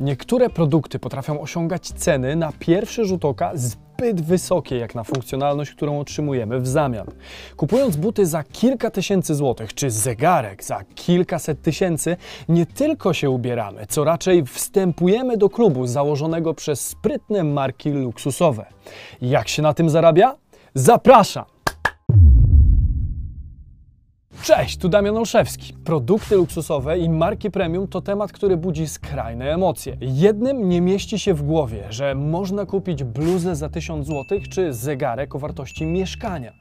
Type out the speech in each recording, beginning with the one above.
Niektóre produkty potrafią osiągać ceny na pierwszy rzut oka zbyt wysokie jak na funkcjonalność, którą otrzymujemy w zamian. Kupując buty za kilka tysięcy złotych, czy zegarek za kilkaset tysięcy, nie tylko się ubieramy, co raczej wstępujemy do klubu założonego przez sprytne marki luksusowe. Jak się na tym zarabia? Zapraszam! Cześć, tu Damian Olszewski. Produkty luksusowe i marki premium to temat, który budzi skrajne emocje. Jednym nie mieści się w głowie, że można kupić bluzę za 1000 zł czy zegarek o wartości mieszkania.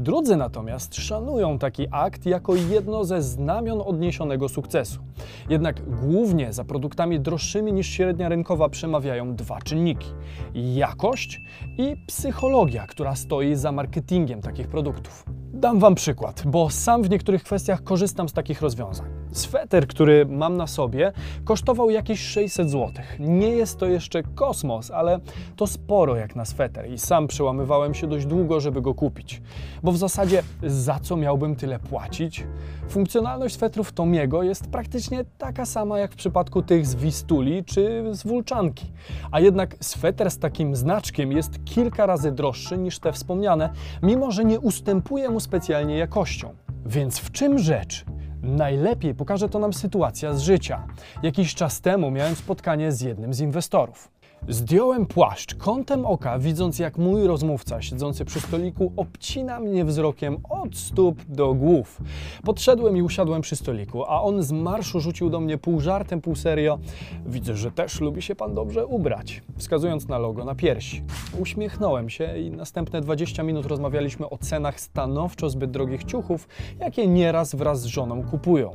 Drudzy natomiast szanują taki akt jako jedno ze znamion odniesionego sukcesu. Jednak głównie za produktami droższymi niż średnia rynkowa przemawiają dwa czynniki: jakość i psychologia, która stoi za marketingiem takich produktów. Dam Wam przykład, bo sam w niektórych kwestiach korzystam z takich rozwiązań. Sweter, który mam na sobie, kosztował jakieś 600 zł. Nie jest to jeszcze kosmos, ale to sporo jak na sweter i sam przełamywałem się dość długo, żeby go kupić. Bo w zasadzie za co miałbym tyle płacić? Funkcjonalność swetrów Tomiego jest praktycznie taka sama jak w przypadku tych z Wistuli czy z Wulczanki. A jednak sweter z takim znaczkiem jest kilka razy droższy niż te wspomniane, mimo że nie ustępuje mu specjalnie jakością. Więc w czym rzecz? Najlepiej pokaże to nam sytuacja z życia. Jakiś czas temu miałem spotkanie z jednym z inwestorów. Zdjąłem płaszcz kątem oka, widząc jak mój rozmówca siedzący przy stoliku obcina mnie wzrokiem od stóp do głów. Podszedłem i usiadłem przy stoliku, a on z marszu rzucił do mnie pół żartem, pół serio. Widzę, że też lubi się pan dobrze ubrać, wskazując na logo na piersi. Uśmiechnąłem się i następne 20 minut rozmawialiśmy o cenach stanowczo zbyt drogich ciuchów, jakie nieraz wraz z żoną kupują.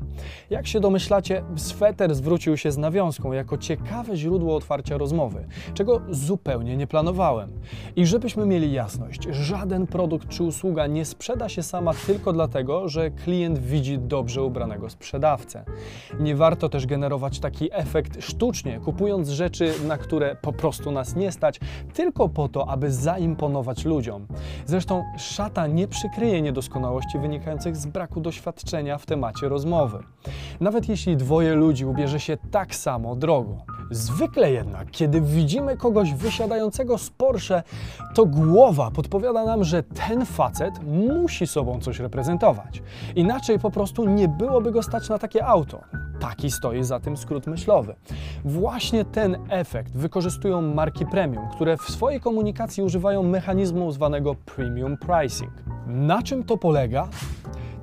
Jak się domyślacie, sweter zwrócił się z nawiązką jako ciekawe źródło otwarcia rozmowy czego zupełnie nie planowałem. I żebyśmy mieli jasność, żaden produkt czy usługa nie sprzeda się sama tylko dlatego, że klient widzi dobrze ubranego sprzedawcę. Nie warto też generować taki efekt sztucznie, kupując rzeczy, na które po prostu nas nie stać, tylko po to, aby zaimponować ludziom. Zresztą szata nie przykryje niedoskonałości wynikających z braku doświadczenia w temacie rozmowy. Nawet jeśli dwoje ludzi ubierze się tak samo drogo. Zwykle jednak, kiedy widzimy kogoś wysiadającego z Porsche, to głowa podpowiada nam, że ten facet musi sobą coś reprezentować. Inaczej po prostu nie byłoby go stać na takie auto. Taki stoi za tym skrót myślowy. Właśnie ten efekt wykorzystują marki premium, które w swojej komunikacji używają mechanizmu zwanego premium pricing. Na czym to polega?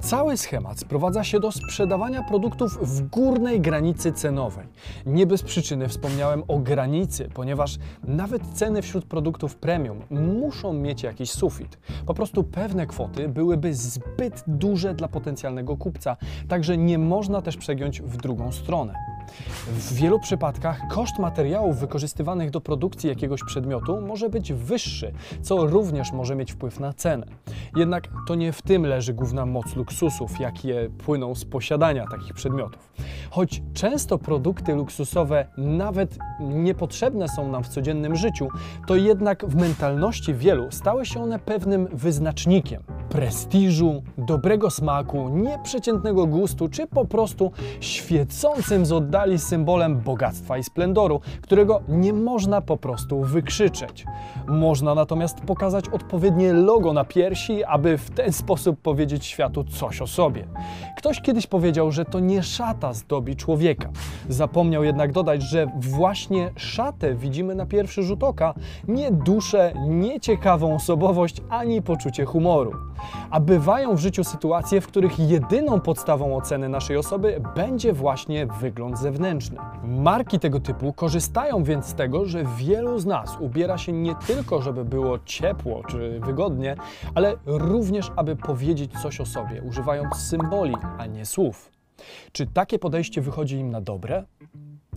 Cały schemat sprowadza się do sprzedawania produktów w górnej granicy cenowej. Nie bez przyczyny wspomniałem o granicy, ponieważ nawet ceny wśród produktów premium muszą mieć jakiś sufit. Po prostu pewne kwoty byłyby zbyt duże dla potencjalnego kupca, także nie można też przegiąć w drugą stronę. W wielu przypadkach koszt materiałów wykorzystywanych do produkcji jakiegoś przedmiotu może być wyższy, co również może mieć wpływ na cenę. Jednak to nie w tym leży główna moc luksusów, jakie płyną z posiadania takich przedmiotów. Choć często produkty luksusowe nawet niepotrzebne są nam w codziennym życiu, to jednak w mentalności wielu stały się one pewnym wyznacznikiem prestiżu, dobrego smaku, nieprzeciętnego gustu, czy po prostu świecącym z oddali symbolem bogactwa i splendoru, którego nie można po prostu wykrzyczeć. Można natomiast pokazać odpowiednie logo na piersi, aby w ten sposób powiedzieć światu coś o sobie. Ktoś kiedyś powiedział, że to nie szata zdobi człowieka. Zapomniał jednak dodać, że właśnie szatę widzimy na pierwszy rzut oka, nie duszę, nie ciekawą osobowość ani poczucie humoru a bywają w życiu sytuacje, w których jedyną podstawą oceny naszej osoby będzie właśnie wygląd zewnętrzny. Marki tego typu korzystają więc z tego, że wielu z nas ubiera się nie tylko, żeby było ciepło czy wygodnie, ale również, aby powiedzieć coś o sobie, używając symboli, a nie słów. Czy takie podejście wychodzi im na dobre?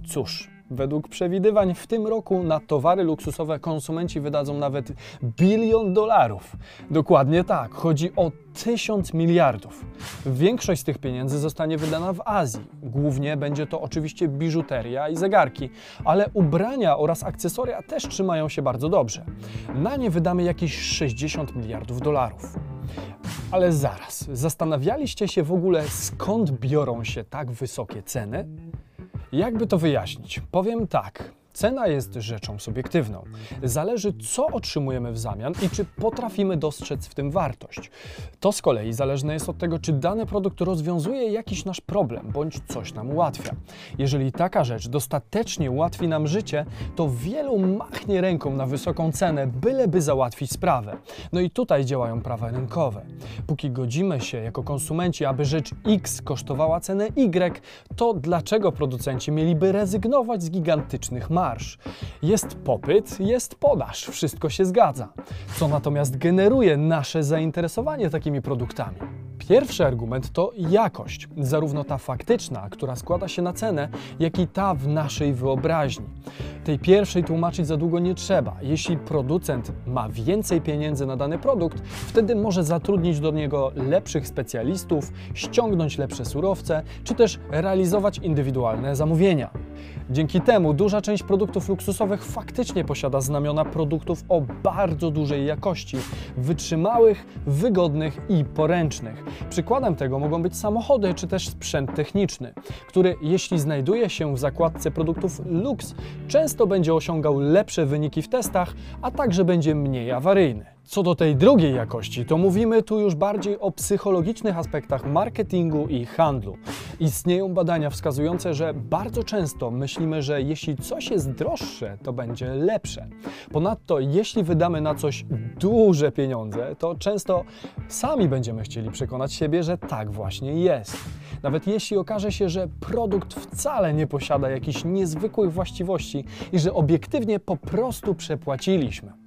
Cóż, Według przewidywań w tym roku na towary luksusowe konsumenci wydadzą nawet bilion dolarów. Dokładnie tak, chodzi o tysiąc miliardów. Większość z tych pieniędzy zostanie wydana w Azji. Głównie będzie to oczywiście biżuteria i zegarki, ale ubrania oraz akcesoria też trzymają się bardzo dobrze. Na nie wydamy jakieś 60 miliardów dolarów. Ale zaraz, zastanawialiście się w ogóle skąd biorą się tak wysokie ceny? Jakby to wyjaśnić? Powiem tak. Cena jest rzeczą subiektywną. Zależy, co otrzymujemy w zamian i czy potrafimy dostrzec w tym wartość. To z kolei zależne jest od tego, czy dany produkt rozwiązuje jakiś nasz problem bądź coś nam ułatwia. Jeżeli taka rzecz dostatecznie ułatwi nam życie, to wielu machnie ręką na wysoką cenę, byleby załatwić sprawę. No i tutaj działają prawa rynkowe. Póki godzimy się jako konsumenci, aby rzecz X kosztowała cenę Y, to dlaczego producenci mieliby rezygnować z gigantycznych marż? Marsz. Jest popyt, jest podaż, wszystko się zgadza. Co natomiast generuje nasze zainteresowanie takimi produktami? Pierwszy argument to jakość, zarówno ta faktyczna, która składa się na cenę, jak i ta w naszej wyobraźni. Tej pierwszej tłumaczyć za długo nie trzeba. Jeśli producent ma więcej pieniędzy na dany produkt, wtedy może zatrudnić do niego lepszych specjalistów, ściągnąć lepsze surowce, czy też realizować indywidualne zamówienia. Dzięki temu duża część produktów luksusowych faktycznie posiada znamiona produktów o bardzo dużej jakości, wytrzymałych, wygodnych i poręcznych. Przykładem tego mogą być samochody czy też sprzęt techniczny, który jeśli znajduje się w zakładce produktów Lux, często będzie osiągał lepsze wyniki w testach, a także będzie mniej awaryjny. Co do tej drugiej jakości, to mówimy tu już bardziej o psychologicznych aspektach marketingu i handlu. Istnieją badania wskazujące, że bardzo często myślimy, że jeśli coś jest droższe, to będzie lepsze. Ponadto, jeśli wydamy na coś duże pieniądze, to często sami będziemy chcieli przekonać siebie, że tak właśnie jest. Nawet jeśli okaże się, że produkt wcale nie posiada jakichś niezwykłych właściwości i że obiektywnie po prostu przepłaciliśmy.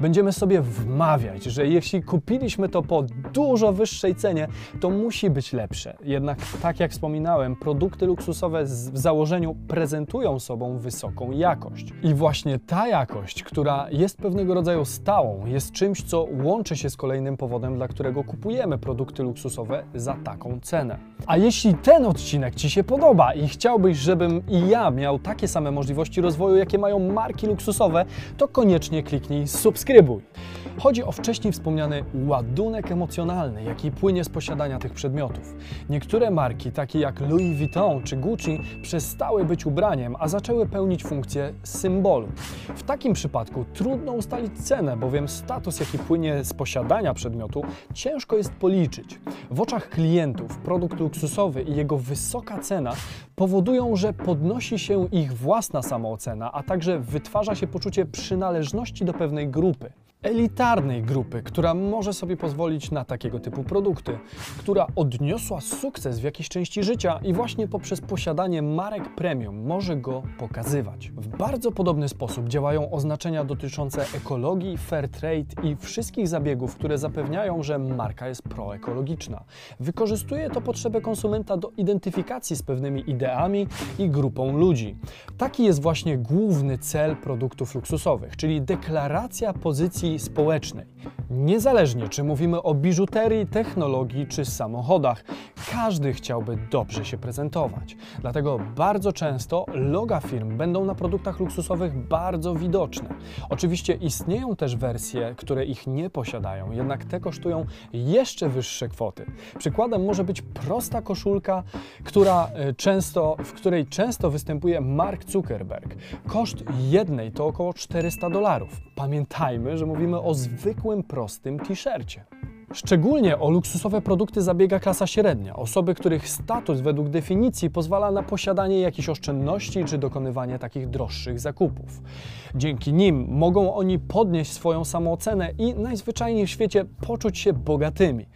Będziemy sobie wmawiać, że jeśli kupiliśmy to po dużo wyższej cenie, to musi być lepsze. Jednak, tak jak wspominałem, produkty luksusowe w założeniu prezentują sobą wysoką jakość. I właśnie ta jakość, która jest pewnego rodzaju stałą, jest czymś, co łączy się z kolejnym powodem, dla którego kupujemy produkty luksusowe za taką cenę. A jeśli ten odcinek Ci się podoba i chciałbyś, żebym i ja miał takie same możliwości rozwoju, jakie mają marki luksusowe, to koniecznie kliknij subskrybuj. Chodzi o wcześniej wspomniany ładunek emocjonalny, jaki płynie z posiadania tych przedmiotów. Niektóre marki, takie jak Louis Vuitton czy Gucci, przestały być ubraniem, a zaczęły pełnić funkcję symbolu. W takim przypadku trudno ustalić cenę, bowiem status, jaki płynie z posiadania przedmiotu, ciężko jest policzyć. W oczach klientów produkt luksusowy i jego wysoka cena powodują, że podnosi się ich własna samoocena, a także wytwarza się poczucie przynależności do pewnej grupy elitarnej grupy, która może sobie pozwolić na takiego typu produkty, która odniosła sukces w jakiejś części życia i właśnie poprzez posiadanie marek premium może go pokazywać. W bardzo podobny sposób działają oznaczenia dotyczące ekologii, fair trade i wszystkich zabiegów, które zapewniają, że marka jest proekologiczna. Wykorzystuje to potrzebę konsumenta do identyfikacji z pewnymi ideami i grupą ludzi. Taki jest właśnie główny cel produktów luksusowych, czyli deklaracja pozycji społecznej. Niezależnie czy mówimy o biżuterii, technologii czy samochodach, każdy chciałby dobrze się prezentować. Dlatego bardzo często loga firm będą na produktach luksusowych bardzo widoczne. Oczywiście istnieją też wersje, które ich nie posiadają, jednak te kosztują jeszcze wyższe kwoty. Przykładem może być prosta koszulka, która e, często, w której często występuje Mark Zuckerberg. Koszt jednej to około 400 dolarów. Pamiętajmy, że mówimy o zwykłym, prostym t-shircie. Szczególnie o luksusowe produkty zabiega klasa średnia, osoby, których status według definicji pozwala na posiadanie jakichś oszczędności czy dokonywanie takich droższych zakupów. Dzięki nim mogą oni podnieść swoją samoocenę i najzwyczajniej w świecie poczuć się bogatymi.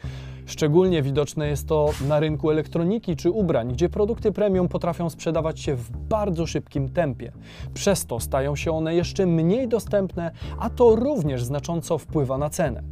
Szczególnie widoczne jest to na rynku elektroniki czy ubrań, gdzie produkty premium potrafią sprzedawać się w bardzo szybkim tempie. Przez to stają się one jeszcze mniej dostępne, a to również znacząco wpływa na cenę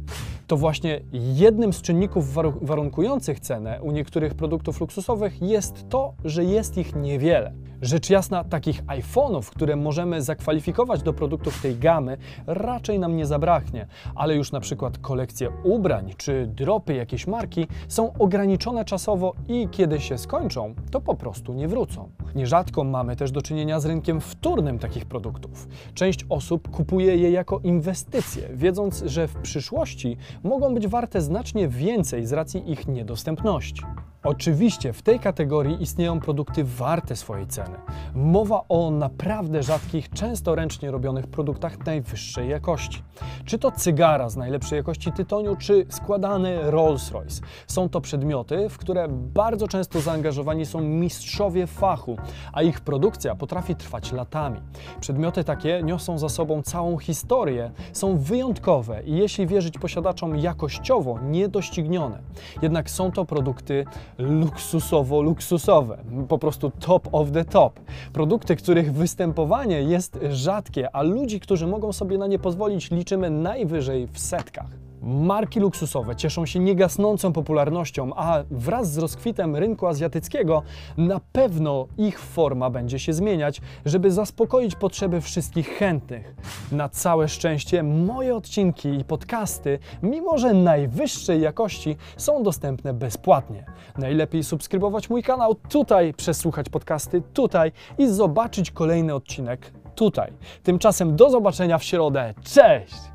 to właśnie jednym z czynników warunkujących cenę u niektórych produktów luksusowych jest to, że jest ich niewiele. Rzecz jasna, takich iPhone'ów, które możemy zakwalifikować do produktów tej gamy, raczej nam nie zabraknie, ale już na przykład kolekcje ubrań czy dropy jakiejś marki są ograniczone czasowo i kiedy się skończą, to po prostu nie wrócą. Nierzadko mamy też do czynienia z rynkiem wtórnym takich produktów. Część osób kupuje je jako inwestycje, wiedząc, że w przyszłości mogą być warte znacznie więcej z racji ich niedostępności. Oczywiście w tej kategorii istnieją produkty warte swojej ceny. Mowa o naprawdę rzadkich, często ręcznie robionych produktach najwyższej jakości. Czy to cygara z najlepszej jakości tytoniu, czy składany Rolls-Royce. Są to przedmioty, w które bardzo często zaangażowani są mistrzowie fachu, a ich produkcja potrafi trwać latami. Przedmioty takie niosą za sobą całą historię, są wyjątkowe i jeśli wierzyć posiadaczom jakościowo niedoścignione. Jednak są to produkty luksusowo-luksusowe, po prostu top of the top. Produkty, których występowanie jest rzadkie, a ludzi, którzy mogą sobie na nie pozwolić, liczymy najwyżej w setkach. Marki luksusowe cieszą się niegasnącą popularnością, a wraz z rozkwitem rynku azjatyckiego na pewno ich forma będzie się zmieniać, żeby zaspokoić potrzeby wszystkich chętnych. Na całe szczęście moje odcinki i podcasty, mimo że najwyższej jakości, są dostępne bezpłatnie. Najlepiej subskrybować mój kanał tutaj, przesłuchać podcasty tutaj i zobaczyć kolejny odcinek tutaj. Tymczasem do zobaczenia w środę. Cześć!